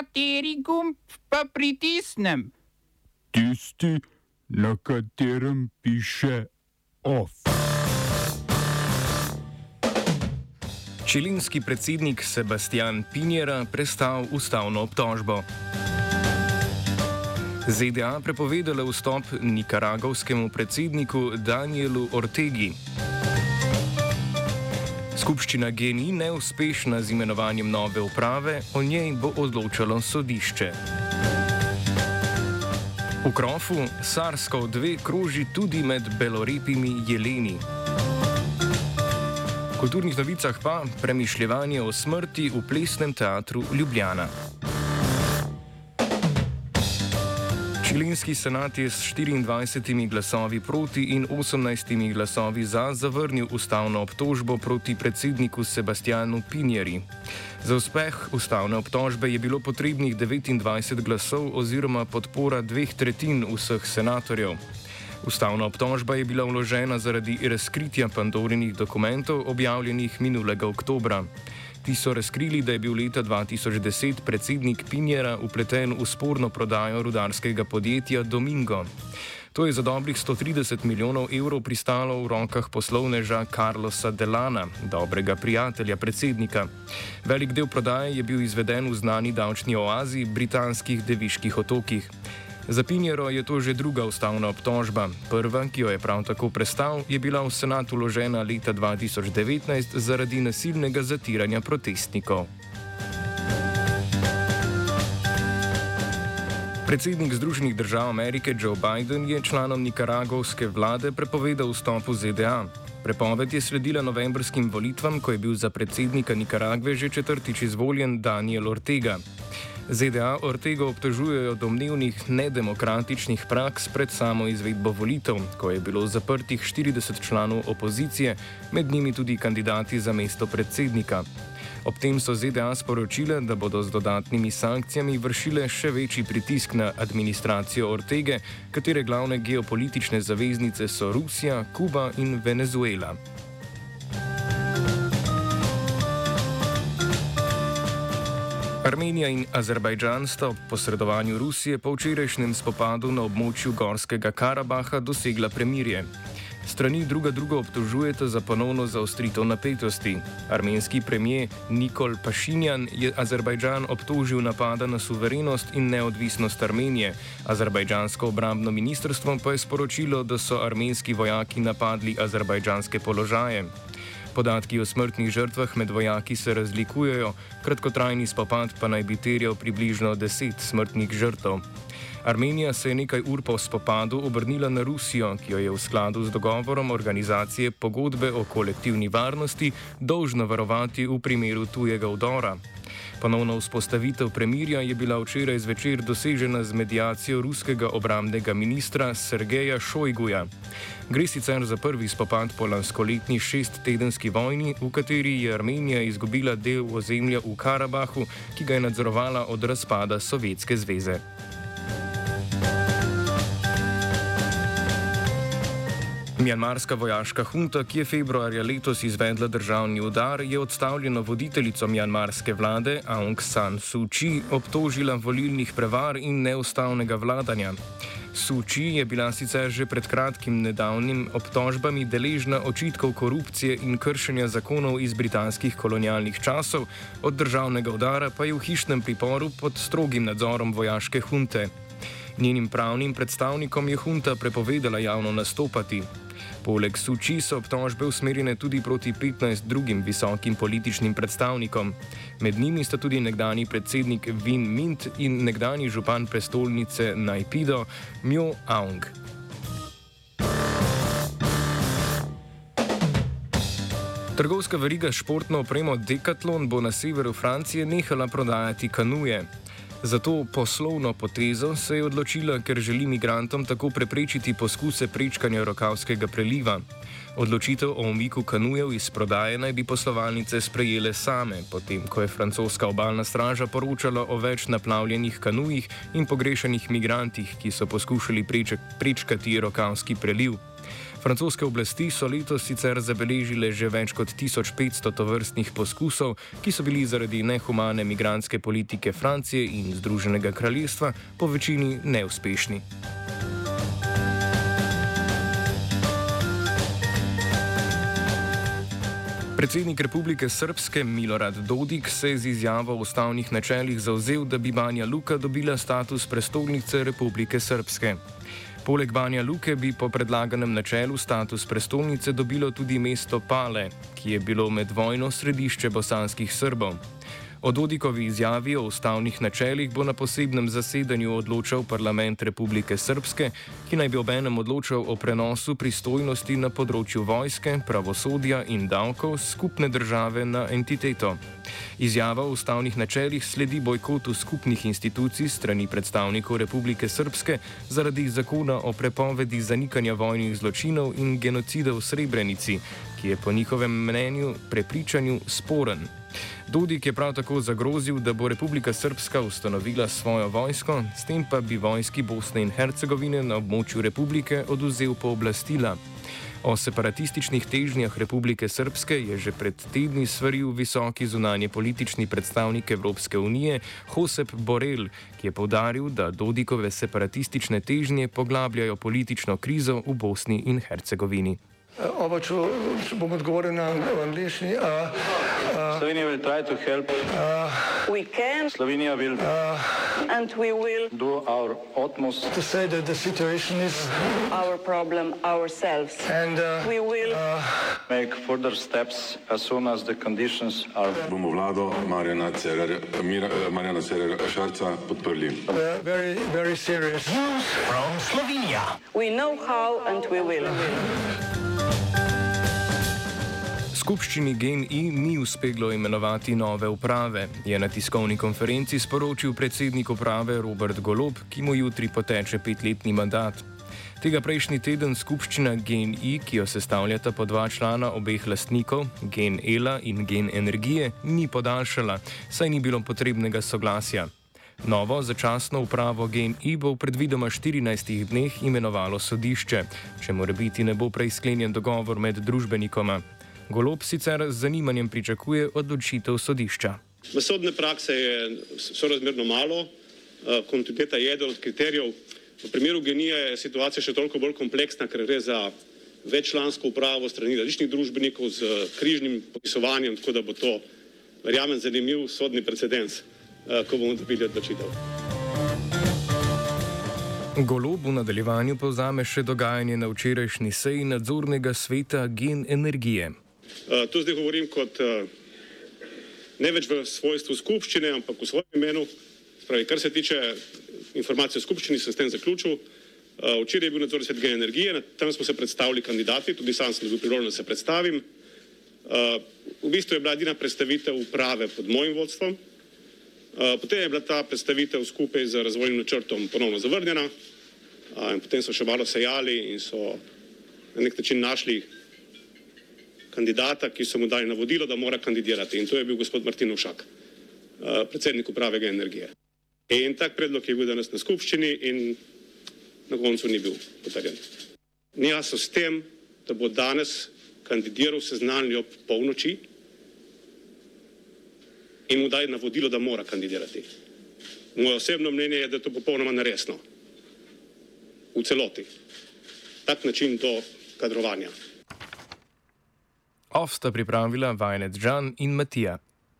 Kateri gumb pa pritisnem? Tisti, na katerem piše OF. Čilinski predsednik Sebastian Pinjera prestal ustavno obtožbo. ZDA prepovedale vstop nikaragovskemu predsedniku Danielu Ortegi. Skupščina GNI neuspešna z imenovanjem nove uprave, o njej bo odločalo sodišče. V krofu Sarskov 2 kroži tudi med belorepimi jeleni. V kulturnih novicah pa premišljanje o smrti v plesnem teatru Ljubljana. Čilinski senat je s 24 glasovi proti in 18 glasovi za zavrnil ustavno obtožbo proti predsedniku Sebastianu Pinjeri. Za uspeh ustavne obtožbe je bilo potrebnih 29 glasov oziroma podpora dveh tretjin vseh senatorjev. Ustavna obtožba je bila vložena zaradi razkritja pandorinih dokumentov objavljenih minulega oktobra. Ti so razkrili, da je bil leta 2010 predsednik Pinjera upleten v sporno prodajo rudarskega podjetja Domingo. To je za dobrih 130 milijonov evrov pristalo v rokah poslovneža Carlosa Delana, dobrega prijatelja predsednika. Velik del prodaje je bil izveden v znani davčni oazi, britanskih deviških otokih. Za Pinjero je to že druga ustavna obtožba. Prva, ki jo je prav tako prestal, je bila v senatu uložena leta 2019 zaradi nasilnega zatiranja protestnikov. Predsednik Združenih držav Amerike Joe Biden je članom nikaragovske vlade prepovedal vstop v ZDA. Prepoved je sledila novembrskim volitvam, ko je bil za predsednika Nikaragve že četrtič izvoljen Daniel Ortega. ZDA Ortega obtožujejo domnevnih nedemokratičnih praks pred samo izvedbo volitev, ko je bilo zaprtih 40 članov opozicije, med njimi tudi kandidati za mesto predsednika. Ob tem so ZDA sporočile, da bodo z dodatnimi sankcijami vršile še večji pritisk na administracijo Ortege, katere glavne geopolitične zaveznice so Rusija, Kuba in Venezuela. Armenija in Azerbajdžan sta ob posredovanju Rusije po včerajšnjem spopadu na območju Gorskega Karabaha dosegla premirje. Strani druga drugo obtožujete za ponovno zaostritev napetosti. Armenski premijer Nikol Pašinjan je Azerbajdžan obtožil napada na suverenost in neodvisnost Armenije. Azerbajdžansko obrambno ministrstvo pa je sporočilo, da so armenski vojaki napadli azerbajdžanske položaje. Podatki o smrtnih žrtvah med vojaki se razlikujejo, kratkotrajni spopad pa naj bi terjal približno 10 smrtnih žrtev. Armenija se je nekaj ur po spopadu obrnila na Rusijo, ki jo je v skladu z dogovorom organizacije pogodbe o kolektivni varnosti dolžna varovati v primeru tujega vdora. Ponovna vzpostavitev premirja je bila včeraj zvečer dosežena z medijacijo ruskega obramnega ministra Sergeja Šojguja. Gre sicer za prvi spopad po lanskoletni šesttedenski vojni, v kateri je Armenija izgubila del ozemlja v Karabahu, ki ga je nadzorovala od razpada Sovjetske zveze. Mjanmarska vojaška hunta, ki je februarja letos izvedla državni udar, je odstavljeno voditeljico mjanmarske vlade Aung San Suu Kyi obtožila volilnih prevar in neustavnega vladanja. Suu Kyi je bila sicer že pred kratkim nedavnim obtožbami deležna očitkov korupcije in kršenja zakonov iz britanskih kolonialnih časov, od državnega udara pa je v hišnem priporu pod strogim nadzorom vojaške hunte. Njenim pravnim predstavnikom je hunta prepovedala javno nastopati. Poleg Suči so obtožbe usmerjene tudi proti 15 drugim visokim političnim predstavnikom. Med njimi sta tudi nekdani predsednik Vin Mint in nekdani župan prestolnice Najpido Mjo Aung. Trgovska veriga športno opremo Decathlon bo na severu Francije nehala prodajati kanuje. Za to poslovno potezo se je odločila, ker želi migrantom tako preprečiti poskuse prečkanja rokavskega preliva. Odločitev o umiku kanujev iz prodaje naj bi poslovalnice sprejele same, potem ko je francoska obalna straža poročala o več naplavljenih kanujih in pogrešanih migrantih, ki so poskušali prečkati rokavski preliv. Francoske oblasti so letos sicer zabeležile že več kot 1500 tovrstnih poskusov, ki so bili zaradi nehumane migranske politike Francije in Združenega kraljestva po večini neuspešni. Predsednik Republike Srpske Milorad Dodik se je z izjavo o ustavnih načelih zauzel, da bi Banja Luka dobila status prestolnice Republike Srpske. Poleg Banja Luke bi po predlaganem načelu status prestolnice dobilo tudi mesto Pale, ki je bilo med vojno središče bosanskih Srbov. O Dodikovi izjavi o ustavnih načelih bo na posebnem zasedanju odločal parlament Republike Srpske, ki naj bi obenem odločal o prenosu pristojnosti na področju vojske, pravosodja in davkov skupne države na entiteto. Izjava o ustavnih načelih sledi bojkotu skupnih institucij strani predstavnikov Republike Srpske zaradi zakona o prepovedi zanikanja vojnih zločinov in genocida v Srebrenici, ki je po njihovem mnenju prepričanju sporen. Dodik je prav tako zagrozil, da bo Republika Srpska ustanovila svojo vojsko, s tem pa bi vojski Bosne in Hercegovine na območju republike oduzel pooblastila. O separatističnih težnjah Republike Srpske je že pred tedni svaril visoki zunanje politični predstavnik Evropske unije Josep Borel, ki je povdaril, da Dodikove separatistične težnje poglabljajo politično krizo v Bosni in Hercegovini. Oba, če, če bom odgovoril na angliški. Slovenija will try to help. We can Slovenija will and we will do our utmost To say that the situation is our problem ourselves. and uh, We will make further steps as soon as the conditions are bomo vlado Marjana eh, Marjana Cererja Šarca podprli. uh, very, very serious. we know how and we will. Skupščini GNI ni uspelo imenovati nove uprave, je na tiskovni konferenci sporočil predsednik uprave Robert Golob, ki mu jutri poteče petletni mandat. Tega prejšnji teden skupščina GNI, ki jo sestavljata po dva člana obeh lastnikov, Gen Ela in Gen Energije, ni podaljšala, saj ni bilo potrebnega soglasja. Novo začasno upravo GNI bo v predvidoma 14 dneh imenovalo sodišče, če mora biti ne bo prej sklenjen dogovor med družbenikoma. Golob sicer z zanimanjem pričakuje odločitev sodišča. V sodne prakse je sorazmerno malo, eh, kontinuiteta je eden od kriterijev. V primeru genije je situacija še toliko bolj kompleksna, ker gre za veččlansko upravo strani različnih družbenikov z križnim popisovanjem, tako da bo to, verjamem, zanimiv sodni precedens, eh, ko bomo dobili odločitev. Golob v nadaljevanju povzame še dogajanje na včerajšnji seji nadzornega sveta Gen Energije. Uh, tu zdaj govorim kot uh, ne več v svojstvu skupščine, ampak v svojem imenu. Spravi, kar se tiče informacije o skupščini, sem s tem zaključil. Uh, včeraj je bil nadzor svet Gen Energije, tam smo se predstavili kandidati, tudi sam sem bil priložen, da se predstavim. Uh, v bistvu je bila edina predstavitev uprave pod mojim vodstvom. Uh, potem je bila ta predstavitev skupaj z razvojnim načrtom ponovno zavrnjena. Uh, potem so še malo sejali in so na nek način našli kandidata, ki so mu dali navodilo, da mora kandidirati. In to je bil gospod Martin Ušak, eh, predsednik uprave Gen Energije. In tak predlog je bil danes na skupščini in na koncu ni bil potrjen. Ni jasno s tem, da bo danes kandidiral seznanili ob polnoči in mu dali navodilo, da mora kandidirati. Moje osebno mnenje je, da je to popolnoma neresno. V celoti. Tak način do kadrovanja. Off sta pripravila Vajnec Žan in Matija.